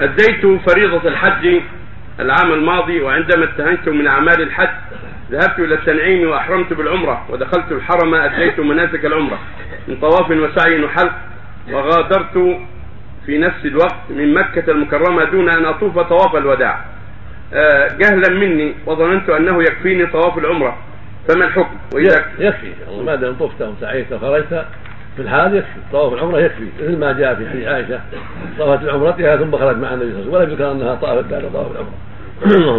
أديت فريضة الحج العام الماضي وعندما انتهيت من أعمال الحج ذهبت إلى التنعيم وأحرمت بالعمرة ودخلت الحرم أديت مناسك العمرة. من طواف وسعي وحلق وغادرت في نفس الوقت من مكة المكرمة دون أن أطوف طواف الوداع. آه، جهلا مني وظننت أنه يكفيني طواف العمرة. فما الحكم؟ وإذا يكفي ما دام طفت وسعيت وخرجت في الحال يكفي طواف العمرة يكفي مثل ما جاء في حديث عائشة طافت بعمرتها ثم خرجت مع النبي صلى الله عليه وسلم ولم يذكر أنها طافت بعد طواف العمرة.